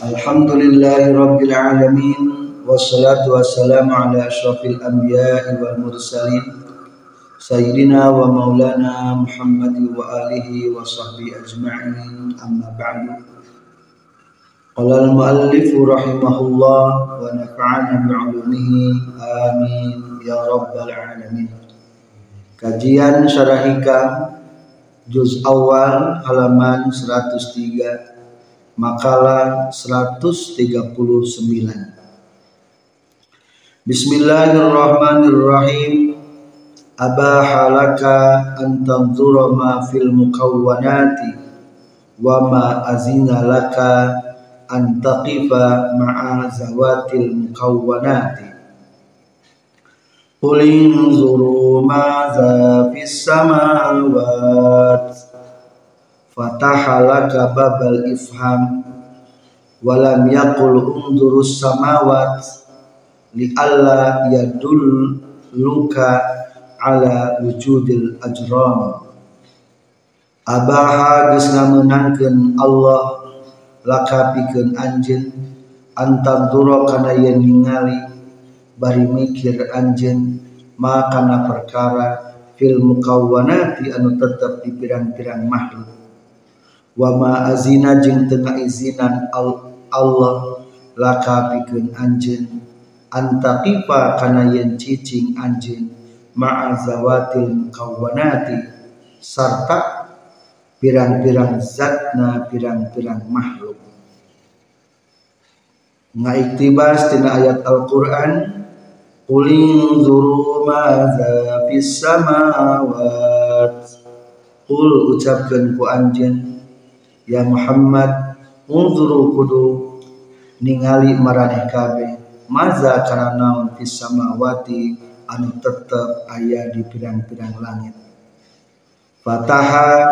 Alhamdulillahi rabbil alamin wassalatu wassalamu ala asyrafil anbiya'i wal mursalin sayyidina wa maulana Muhammad wa alihi wa sahbihi ajma'in amma ba'du. Qala al-muallif rahimahullah wa nafa'ana bi'ulumihi amin ya rabbal alamin. Kajian Syarah Hikam Juz Awal halaman 103 Makalah 139 Bismillahirrahmanirrahim. Aba halaka antanzura ma fil mukawwanati wa ma azina laka an taqifa ma'a zawatil mukawwanati. Qul inzuru ma fis samawati fatahala kababal ifham. Walam yakul undurus samawat li alla yadul luka ala wujudil ajram. Abaha geus ngamenangkeun Allah lakapikeun anjeun antam duro kana yen ningali bari mikir anjeun maka kana perkara fil mukawwanati anu tetep di pirang-pirang makhluk wa ma azina jeung tengah izinan Allah laka pikeun anjeun. Antaqifa kana yen cicing anjeun. Ma'a zawatil mukawwanati. Sarta pirang-pirang zatna pirang-pirang makhluk. Ngaiktibas tina ayat Al-Qur'an Qul inzuru madza fis samawat. Qul ucapkeun ku anjeun ya Muhammad unzuru kudu ningali maraneh kabeh maza kana naon fis samawati anu tetep aya di pirang-pirang langit. Fataha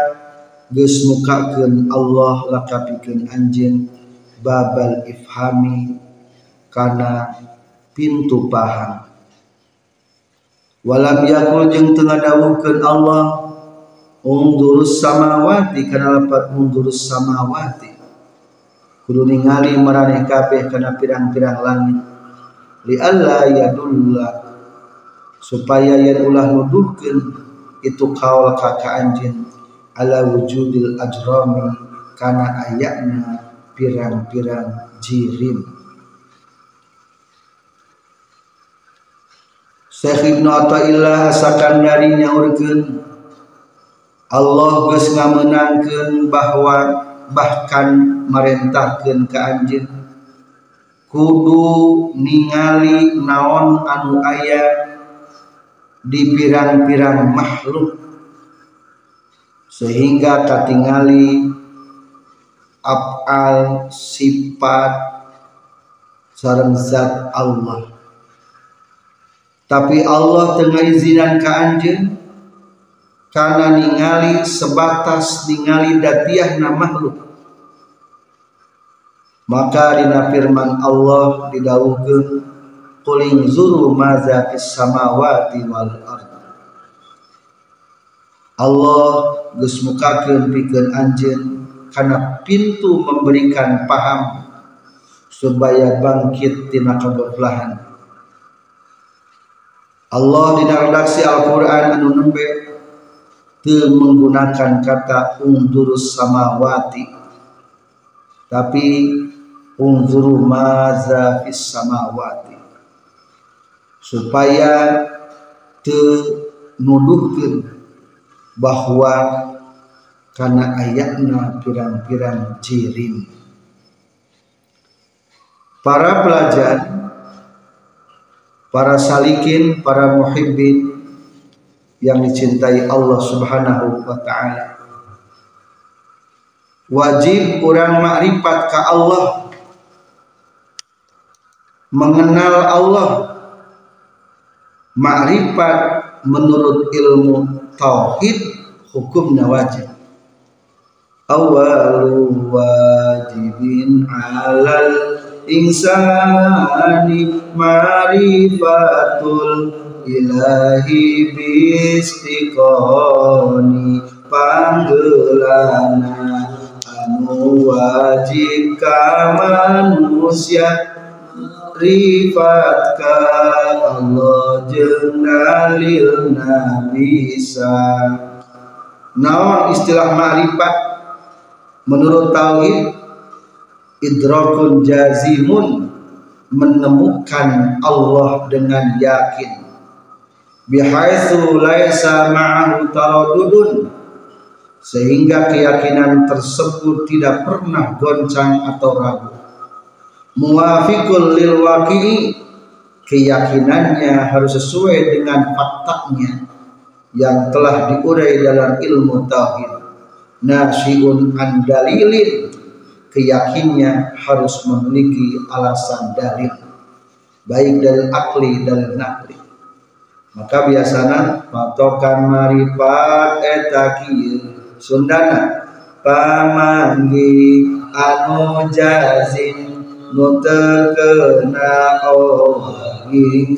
geus mukakeun Allah lakapikeun anjeun babal ifhami kana pintu paham walam yakul jeung teu ngadawuhkeun Allah undurus samawati kana lapat undurus samawati. Kudu ningali maraneh kabeh kana pirang-pirang langit. Li alla yadulla supaya yen ulah nuduhkeun itu kaul ka anjeun. Ala wujudil ajrami kana ayatna pirang-pirang jirim. Syekh Ibnu Athaillah asakan dari nyaurkeun Allah geus ngamenangkeun bahwa bahkan merentahkeun ka anjeun kudu ningali naon anu aya di pirang-pirang makhluk. Sehingga katingali afal sifat sareng zat Allah. Tapi Allah tengah izinan ke anjeun karena ningali sebatas ningali datiahna makhluk. Maka dina firman Allah didawuhkeun qul inzuru maza samawati wal ard. Allah geus mukakeun anjeun kana pintu memberikan paham supaya bangkit tina kegoblahan Allah di redaksi Al-Quran anu menggunakan kata undurus samawati. Tapi unzuru maza fis samawati. Supaya teu nuduhkeun bahwa karena ayatna pirang-pirang jirim. Para pelajar para salikin, para muhibbin yang dicintai Allah Subhanahu wa taala. wajib kurang makrifat ke Allah mengenal Allah makrifat menurut ilmu tauhid hukumnya wajib awalu wajibin alal insani marifatul ilahi bistiqoni panggelana anu wajib ka manusia. Rifat ka Allah jeung dalil bisa istilah ma'rifat? Menurut tauhid idrakun jazimun menemukan Allah dengan yakin bihaitsu laisa ma'ahu taradudun. Sehingga keyakinan tersebut tidak pernah goncang atau ragu. Muwafiqul lil waqi'i. Keyakinannya harus sesuai dengan faktanya yang telah diurai dalam ilmu tauhid. Nasiun an dalilin. Keyakinnya harus memiliki alasan dalil. Baik dari akli dan nakli maka biasanya patokan marifat etaki sundana. Pamanggi anu jazin nutekena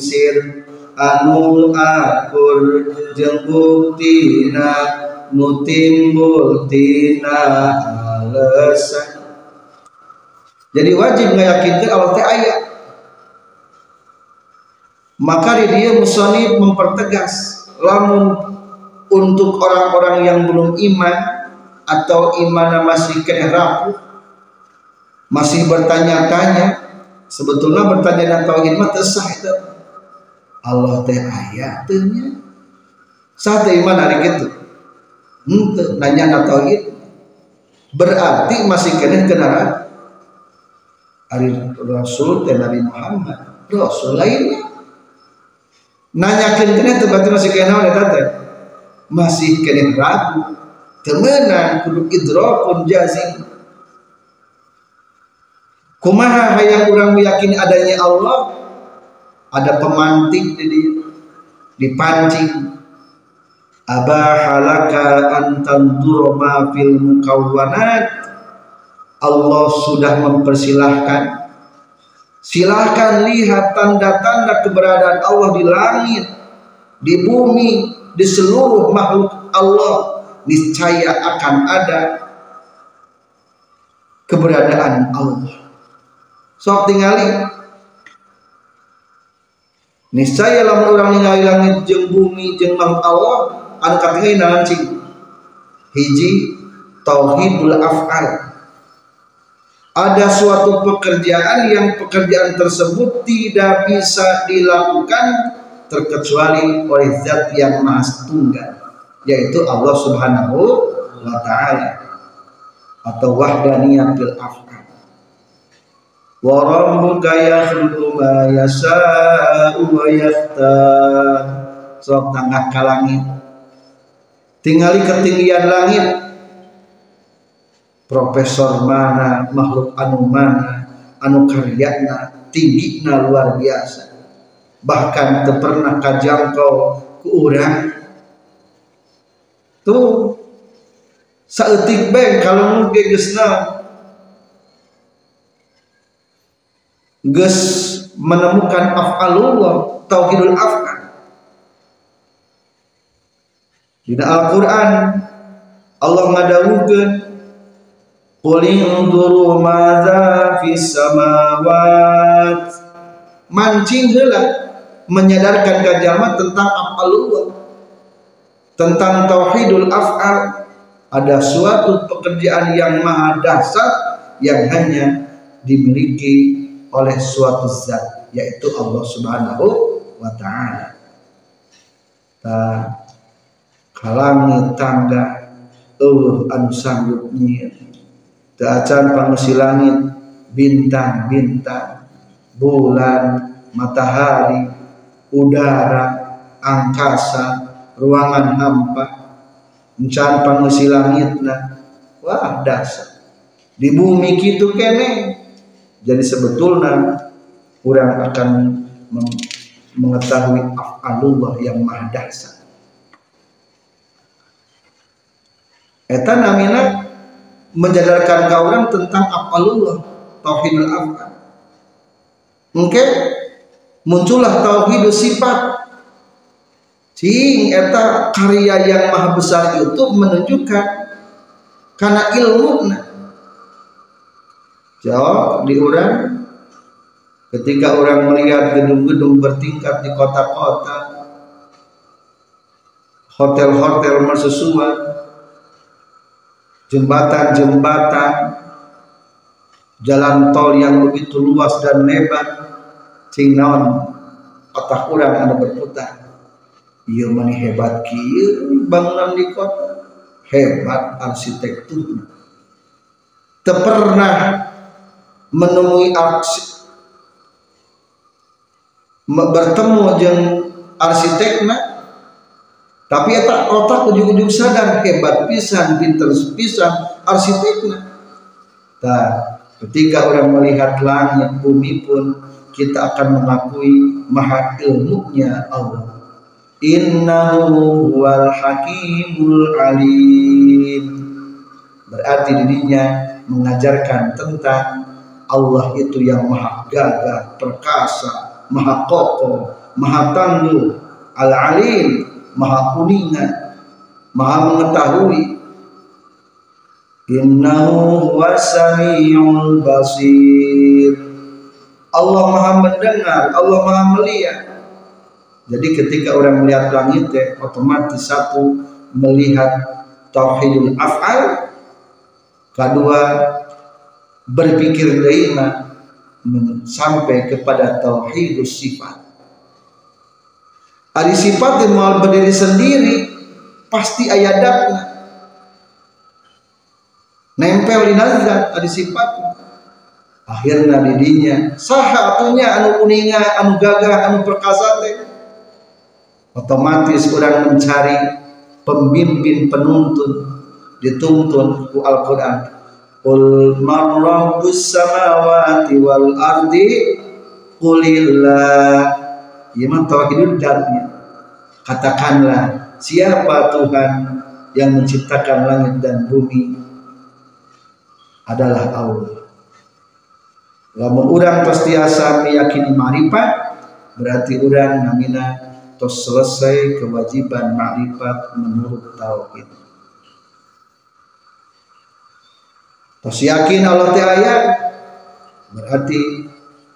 sir. Anu akur jeung buktina nutimbul tina alasan jadi wajib meyakinkan Allah teh ayat. Maka di dia musonib mempertegas lamun untuk orang-orang yang belum iman atau iman masih kena rapuh masih bertanya-tanya sebetulnya bertanya dan tauhid mah sah itu Allah teh ayatnya sah teh iman hari gitu Ente, nanya na tauhid. Berarti masih kena kena rapuh Ari Rasul dan Nabi Muhammad. Rasul lainnya nanyakan kena itu berarti masih kena oleh tante masih kena ragu. Temenan kudu idrakun jazim. Kumaha hayang orang meyakini adanya Allah? Ada pemantik di dia. Dipancing. Abahalaka antandur ma fil mukawwanat Allah sudah mempersilahkan silahkan lihat tanda-tanda keberadaan Allah di langit di bumi di seluruh makhluk Allah. Niscaya akan ada keberadaan Allah. Sok tinggali niscaya lamun orang ningali langit jeng bumi jeng makhluk Allah anu katingali naon hiji tauhidul af'al ada suatu pekerjaan yang pekerjaan tersebut tidak bisa dilakukan terkecuali oleh zat yang maha tunggal yaitu Allah subhanahu wa ta'ala. Atau wahdaniyah bil af'al wa rabbuka yakhluqu ma yasha'u wa yakhtar. Sok tangga langit. Tingali ketinggian langit profesor mana makhluk anu mana anu karyana tingginya luar biasa. Bahkan pernah kajangkau ke orang. Tuh saeutik bae kalau mungkin gesna ges menemukan af'alullah tauhidul af'al. Di Al-Qur'an Allah ngadawukeun Qul induru madza fis mancing heula menyadarkan kajama tentang afalullah tentang tauhidul af'al. Ada suatu pekerjaan yang maha dasar yang hanya dimiliki oleh suatu zat yaitu Allah Subhanahu wa taala. Ta kalangi tangga uh anu sanggup nyieur Dacan pangsi langit bintang-bintang bulan matahari udara angkasa ruangan hampa. Encan pangsi langitna wah dasar. Di bumi gitu kene. Jadi sebetulnya orang akan mengetahui af'alullah yang maha dahsyat eta namina menjadarkan orang tentang af'alullah tauhidul af'al. Mungkin muncullah tauhid sifat. Cing eta karya yang maha besar itu menunjukkan karena ilmu Jawab di orang ketika orang melihat gedung-gedung bertingkat di kota-kota hotel-hotel mersusuan jembatan-jembatan jalan tol yang begitu luas dan lebar cing naon otak orang anu berputar. Iya mani hebat kieu bangunan di kota. Hebat arsitektur. Pernah menemui bertemu dengan arsitekna tapi eta otak ujung-ujung sadar hebat pisan pinter pisan arsitekna nah ketika orang melihat langit bumi pun kita akan mengakui maha ilmunya Allah. Innahu wal hakimul alim. Berarti dirinya mengajarkan tentang Allah itu yang maha gagah, perkasa, maha kokoh, maha tangguh, al-alim, maha kuningan, maha mengetahui. Innahu wasami'ul basir. Allah maha mendengar, Allah maha melihat. Jadi ketika orang melihat langit, ya, otomatis satu melihat tauhidul af'al, kedua berpikir daima sampai kepada tauhid sifat. Ada sifat yang mau berdiri sendiri pasti ayat dakna. Nempel di nazar ada sifat. Akhirnya didinya saha atunya anu kuninga, anu gagah, anu perkasa teh. Otomatis orang mencari pemimpin penuntun dituntun ku Al-Qur'an Qul man rabbus samawati wal ardi Qulillah Iman tauhidul darnya Katakanlah siapa Tuhan yang menciptakan langit dan bumi adalah Allah. Lamun orang pastiasa meyakini marifat berarti orang namina tos selesai kewajiban makrifat menurut tauhid. Tos yakin Allah ayat berarti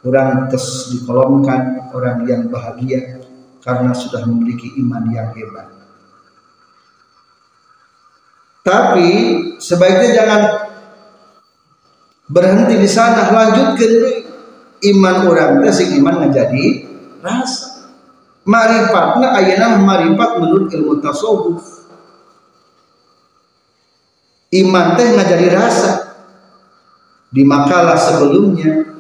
orang tes dikolomkan orang yang bahagia karena sudah memiliki iman yang hebat. Tapi sebaiknya jangan berhenti di sana, lanjutkan iman orang sing iman menjadi rasa. Marifatna ayana marifat menurut ilmu tasawuf. Iman teh ngajadi rasa di makalah sebelumnya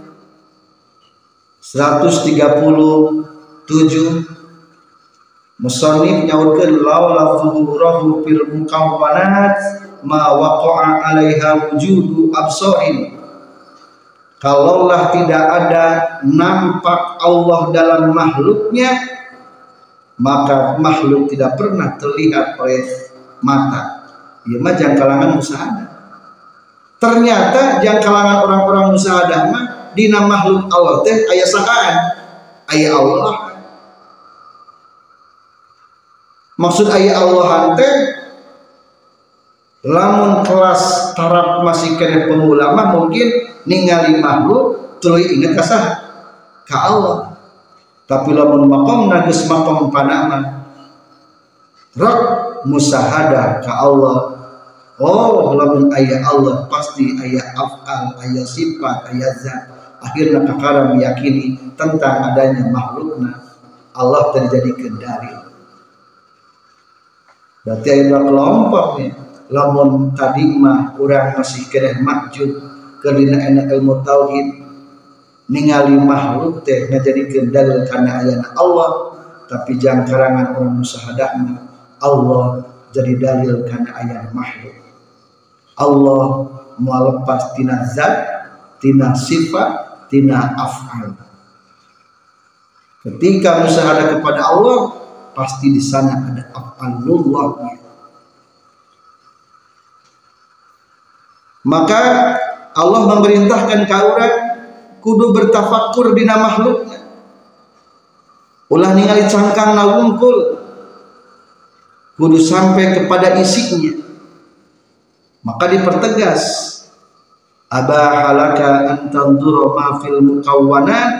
137 Musonif nyaurkeun laula zuhurahu fil mukawwanat ma waqa'a 'alaiha wujudu absarin kalaulah tidak ada nampak Allah dalam makhluknya maka makhluk tidak pernah terlihat oleh mata. Ya mah jangkalangan usaha ternyata yang kalangan orang-orang musahadah mah dina makhluk Allah teh ayat sahaan ayat Allah. Maksud ayat Allah teh lamun kelas taraf masih kena pemula mah mungkin ningali makhluk tuluy inget ka ka Allah. Tapi lamun makom nagus makom panama rak musahadah ka Allah. Oh, lamun ayat Allah pasti ayat afal, ayat sifat, ayat zat. Akhirnya kakara meyakini tentang adanya makhlukna Allah terjadi kendari. Berarti ayat kelompok nih. Lamun tadi mah orang masih kena makjub kerana enak ilmu tauhid ningali makhluk teh jadi kendali karena ayat Allah tapi jangan karangan orang musahadah Allah jadi dalil karena ayat makhluk Allah mau lepas tina zat tina sifat tina af'al. Ketika musyahadah kepada Allah pasti di sana ada af'alullah. Maka Allah memerintahkan kauran kudu bertafakur dina makhluknya. Ulah ningali cangkang nawungkul. Kudu sampai kepada isinya. Maka dipertegas abahalaka an tanzura ma fil mukawwanat.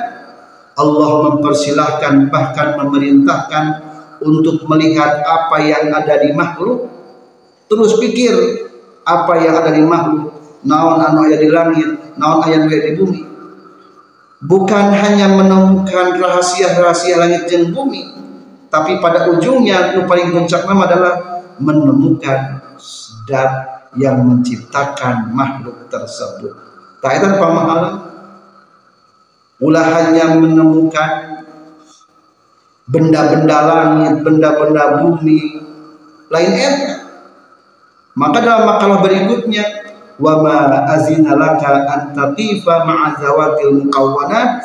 Allah mempersilahkan bahkan memerintahkan untuk melihat apa yang ada di makhluk. Terus pikir apa yang ada di makhluk. Naon anu aya di langit naon aya di bumi. Bukan hanya menemukan rahasia-rahasia langit dan bumi tapi pada ujungnya yang paling puncak nama adalah menemukan zat yang menciptakan makhluk tersebut. Tak itu pemahaman ulah hanya menemukan benda-benda langit, benda-benda bumi. Lain enak maka dalam makalah berikutnya wa ma azina laka an tatifa ma'a zawatil muqawwanat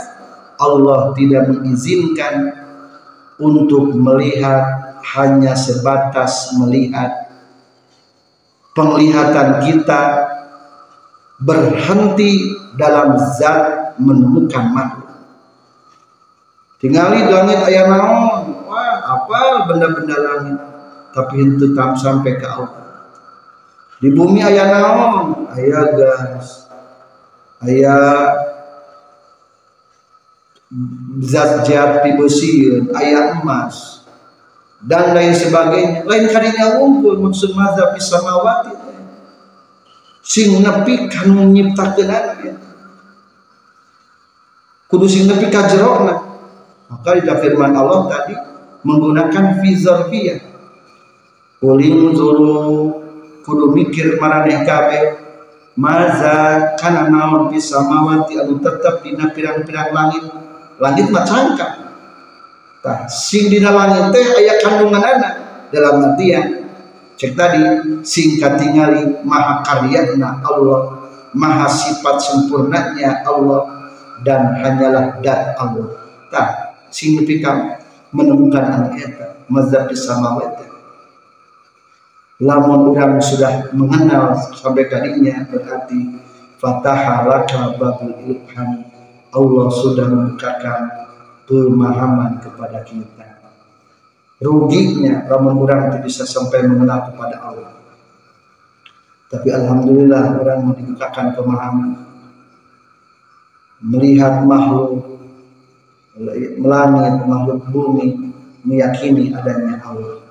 Allah tidak mengizinkan untuk melihat hanya sebatas melihat penglihatan kita berhenti dalam zat menemukan makhluk. Tinggali langit ayah naon wah apa benda-benda langit. Tapi itu sampai ke Allah. Di bumi ayah naon ayah gas. Ayah zat jati besi. Ayah emas dan lain sebagainya. Lain kadinya unggul maksud mazhab samawati. Sing nepi kan menciptakeun ya. kudu sing nepi ka maka di firman Allah tadi menggunakan fi zarfiyah Kuling zuru kudu mikir maraneh kabeh. Maza kana naon bisa mawati anu tetep dina pirang-pirang langit. Langit mah cangkang tah sing dina langit teh aya kandungan anak dalam artian cek tadi sing katingali maha karyana Allah maha sifat sempurnanya Allah dan hanyalah dat Allah. Tah sing menemukan anak eta mazhab samawati lamun orang sudah mengenal sampai tadinya berarti fataha laka babul ilham. Allah sudah membukakan pemahaman kepada kita. Ruginya lamun orang itu bisa sampai mengenal kepada Allah. Tapi Alhamdulillah orang mau dibukakan pemahaman. Melihat makhluk melangit makhluk bumi meyakini adanya Allah.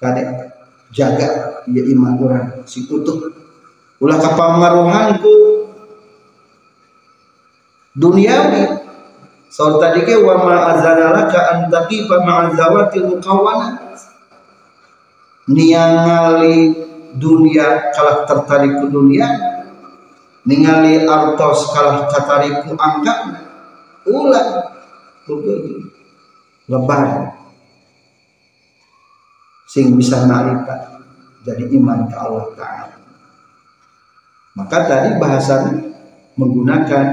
Kadek jaga ya iman orang si tutup ulah kapamaruhanku duniawi soal tadi ke wa ma azanalaka an taqifa ma'a zawatil muqawwanat niangali dunia kalah tertarik ke dunia ningali artos kalah tertarik ku angka ulah lebar. Sing bisa marifat jadi iman ke Allah Ta'ala. Maka tadi bahasan menggunakan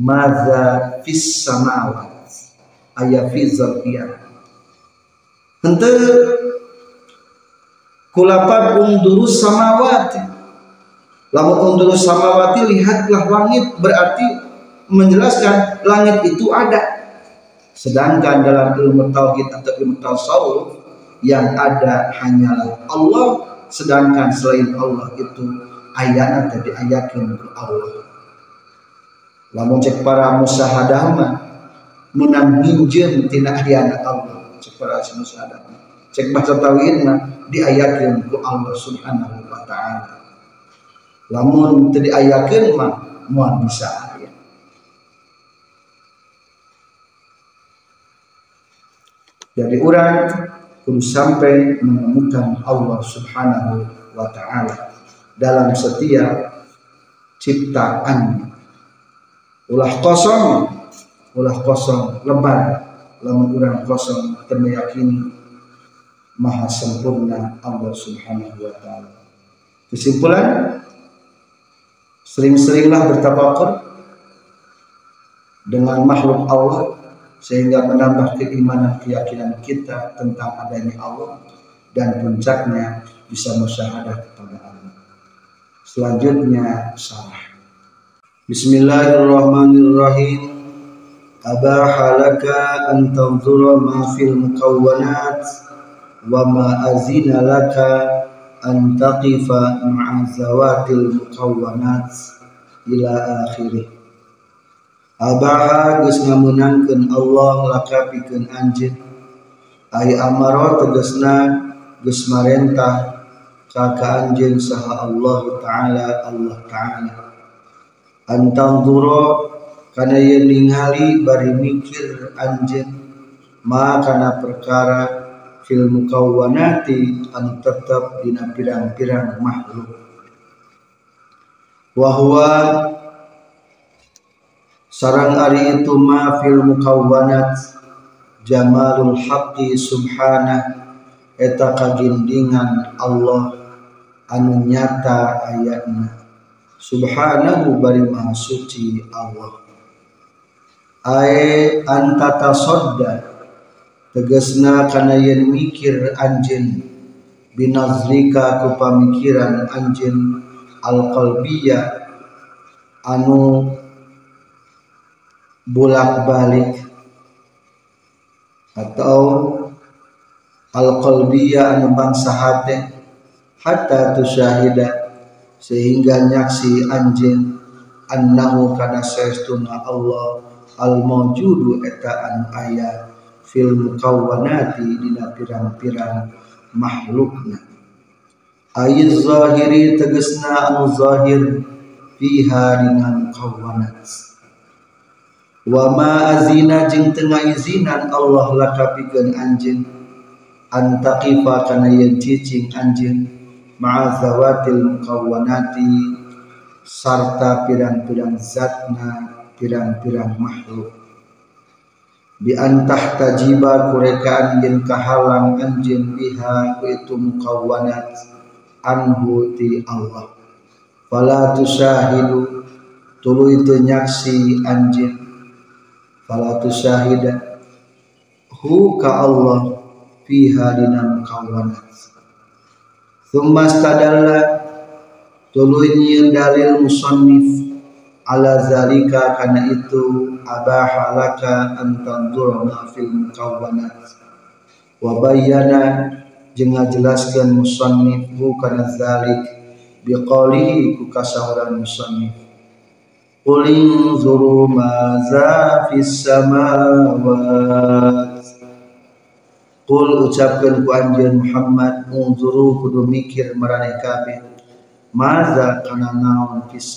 maza fis samawat ayat fis zarfiyah hente kulapan undurus samawati. Lamun undurus samawati lihatlah langit berarti menjelaskan langit itu ada. Sedangkan dalam ilmu tauhid atau ilmu tasawuf yang ada hanyalah Allah sedangkan selain Allah itu ayat tadi ke Allah lamun cek para musahadah mah menang minjem tina ayana Allah. Cek para musahadah cek bahasa tauhid mah diayatkan ke Allah subhanahu wa ta'ala. Lamun tadi ayatkan mah mual bisa jadi orang kudu sampai menemukan Allah Subhanahu wa taala dalam setiap ciptaan ulah kosong ulah kosong lebar lamun urang kosong termeyakini maha sempurna Allah Subhanahu wa taala kesimpulan sering-seringlah bertafakur dengan makhluk Allah sehingga menambah keimanan keyakinan kita tentang adanya Allah dan puncaknya bisa musyahadah kepada Allah. Selanjutnya salah. Bismillahirrahmanirrahim. Abaha laka an tanzura ma fil mukawwanat wa ma azina laka an taqifa ma'a zawatil mukawwanat ila akhirih. Abaha geus ngameunangkeun Allah laka anjeun. Ai amara tegasna geus marentah ka anjeun saha Allah taala Allah taala. Antang duro kana ye ningali bari mikir anjeun ma kana perkara fil mukawwanati anu tetep dina pirang-pirang makhluk. Wahwa sarang ari itu ma fil mukawwanat jamalul haqqi subhana eta kagindingan Allah anu nyata ayatna subhanahu bari maha suci Allah. Ae antata sodda tegesna kana yen mikir anjeun. Binazrika ku pamikiran anjeun al-qalbiyah anu bolak-balik. Atau al-qalbiyah anu bangsa hate hatta tusyahida sehingga nyaksi anjin annahu kana saestuna Allah al mawjudu eta anu aya fil mukawwanati dina pirang-pirang makhlukna. Ayiz zahiri tegesna anu zahir fiha dina mukawwanat. Wa ma azina jeung tengah izinan Allah laka anjeun antaqifa kana yen cicing anjeun ma'a zawatil mukawwanati sarta pirang-pirang zatna pirang-pirang makhluk. Bi antah tajiba kurekaan yen kahalang anjeun biha itu mukawwanat anhu ti Allah. Fala tusahidu tuluy teu nyaksi anjeun fala tusyahida hu ka Allah fiha dina mukawanat thumma stadalla tuluy dalil musannif ala zalika kana itu abaha laka an tanzura ma fil mukawanat wa bayyana jeung ngajelaskeun musannif kana zalik biqaulihi ku kasahuran musannif. Qul inzuru maza fis samawat Qul ucapkan ku anjeun Muhammad unzuru kudu mikir maraneh kabeh maza kana naon fis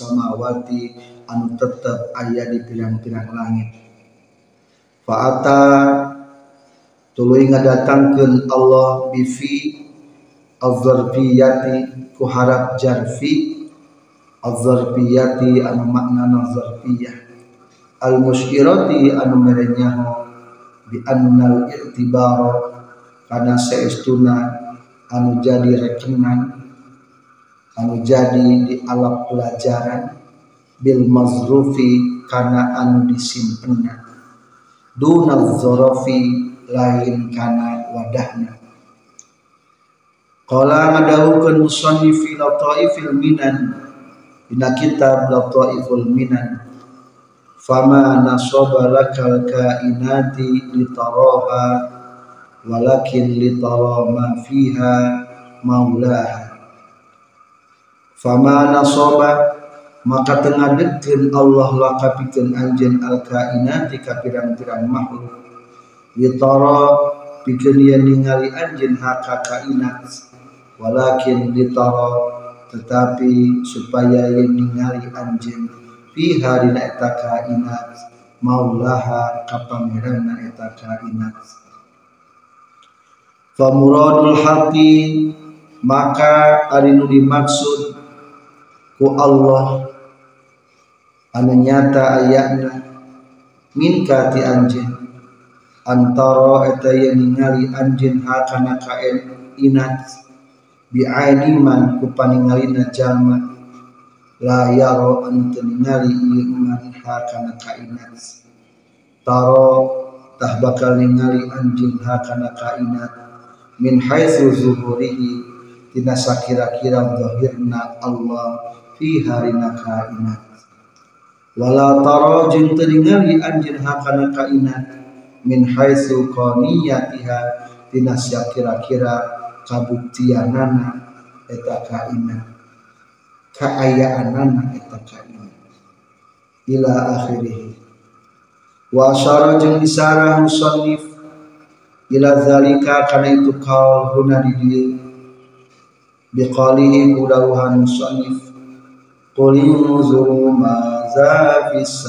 anu tetep aya di pirang-pirang langit. Fa'ata tuluy ngadatangkeun Allah bifi az-zarfiyati ku harap jarfi az-zarfiyati anu makna zarfiyah. Al-musyirati anu merenyaho bi annal i'tibar kana saestuna anu jadi rekenan anu jadi di alat pelajaran bil mazrufi kana anu disimpenna dunal zorofi lain kana wadahna Qala ngadawukeun musannifi la ta'ifil minan Ina kitab Lataiful Minan. Fama nasaba lakal kainati litaraha Walakin litara ma fiha maulaha. Fama nasaba maka tengah dekin Allah lakapikeun anjen al kainati ka pirang-pirang makhluk. Litara pikeun yang ningali anjen haka kainat. Walakin litara tetapi supaya yang ningali anjing fiha dina eta kainat. Maulaha kapameranna eta kainat famuradul haqi maka ari nu dimaksud ku Allah. Anu nyata ayatna min kati anjeun. Antara eta yang ningali anjeun hakana kain inat bi'aini man ku paningalina jalma. La yaro anu teningali ieu man hakana kainat taro tah bakal ningali anjeun hakana kainat min haitsu zuhurihi tina sakira-kira zahirna Allah fi harina kainat. Wala taro jeung teningali anjeun hakana kainat min haitsu qaniyatiha tina sakira-kira kabuktianana eta kainat. Kaayaanana eta kainat. Ila akhirih. Wa asyara jeung isarah musannif ila zalika kana itu kaul huna di dieu biqalihi kudawuhan musannif. Qul yunzuru ma za fis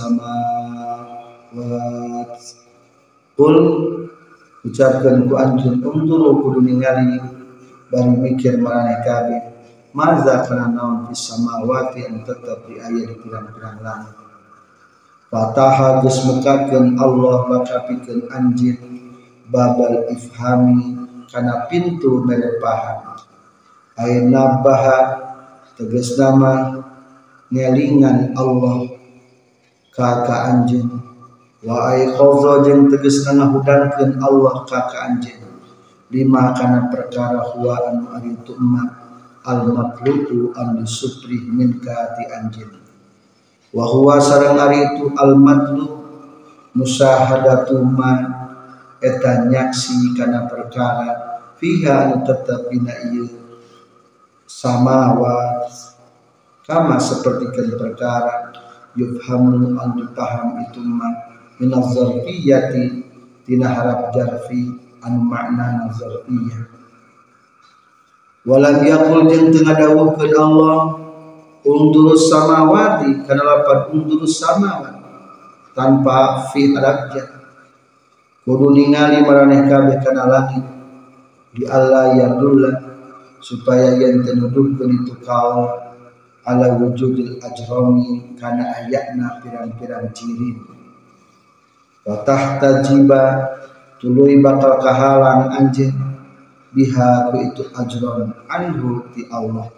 qul ucapkeun ku anjeun unturu kudu ningali bari mikir marane kabeh. Maza kana naon fis samawati anu tetep di aya di pirang-pirang langit. Fataha geus Allah makapikeun anjeun babal ifhami kana pintu mere paham. Aya nabaha tegas nama ngelingan Allah ka ka anjeun wa ay khawza jeung tegasna ngahudangkeun Allah ka ka anjeun lima kana perkara huwa anu ari itu emak. Al matlubu an supri min kati anjin wa huwa sareng ari itu al matlub musahadatu ma eta nyaksi kana perkara fiha anu tetep dina ieu. Samawa kama seperti kan perkara yufhamu an dipaham itu ma min zarfiyati tina harap jarfi anu makna zarfiyah. Walam yakul jeung teu ngadawuhkeun Allah undurus samawati kana lapan undurus samawati tanpa fi harajat kudu ningali maraneh kabeh kana langit di Allah yadulla supaya yang tenuduhkeun itu kaum ala wujudil ajrami kana ayatna pirang-pirang ciri wa tahta jiba tuluy bakal kahalang anjeun biha ku itu ajron anhu ti Allah.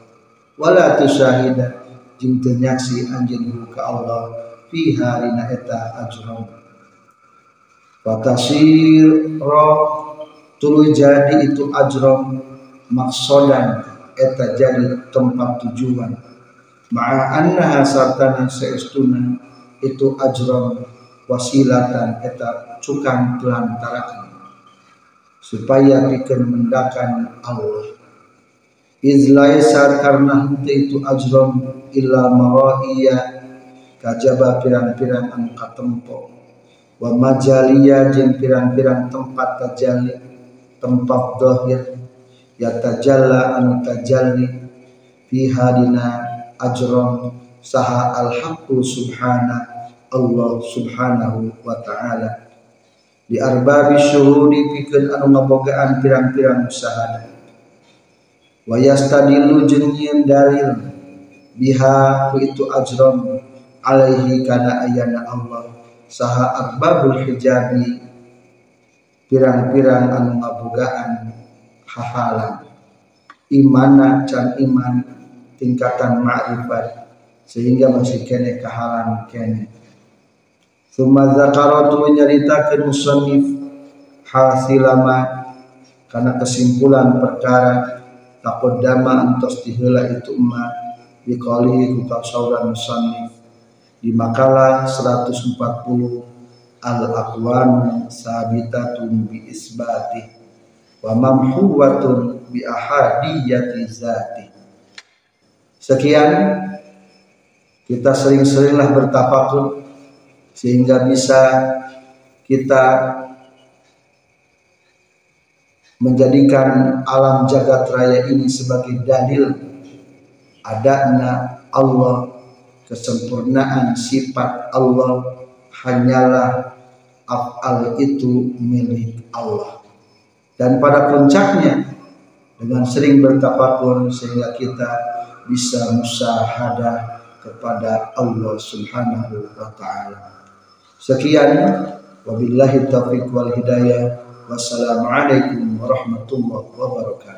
Wala tusyahida jeung teu nyaksi anjeun ka Allah fiha dina eta ajron Fatasir ro tuluy jadi itu ajron maksodan eta jadi tempat tujuan. Ma'a annaha sartana itu ajron wasilatan eta cukang pelantaraan supaya bikin mendakan Allah. Izlaisar karena itu ajron illa maraiya kajaba pirang-pirang anu katempo wa majalia jeung pirang-pirang tempat tajalli tempat dohir ya tajalla anu tajalli fi hadina ajron saha al haqqu subhana Allah subhanahu wa ta'ala. Di arbabi syuhudi pikeun anu ngabogaan pirang-pirang usaha. Wa yastadilu jeung dalil biha itu ajron alaihi kana ayana Allah saha arbabul hijabi pirang-pirang anu ngabogaan hafalan. Imana can iman tingkatan ma'rifat sehingga masih kene kahalan kene. Suma zakaratu menyeritakan musannif hasilama karena kesimpulan perkara dama antos dihela itu emak biqali ku sauran musannif di makalah 140 al aqwan sabitatun bi isbati wa mamhuwatun bi ahadiyati zati. Sekian. Kita sering-seringlah bertafakur sehingga bisa kita menjadikan alam jagat raya ini sebagai dalil adanya Allah kesempurnaan sifat Allah hanyalah af'al itu milik Allah dan pada puncaknya dengan sering bertafakur sehingga kita bisa musahadah kepada Allah Subhanahu wa taala Sekian wabillahi taufiq wal hidayah. Wassalamualaikum warahmatullahi wabarakatuh.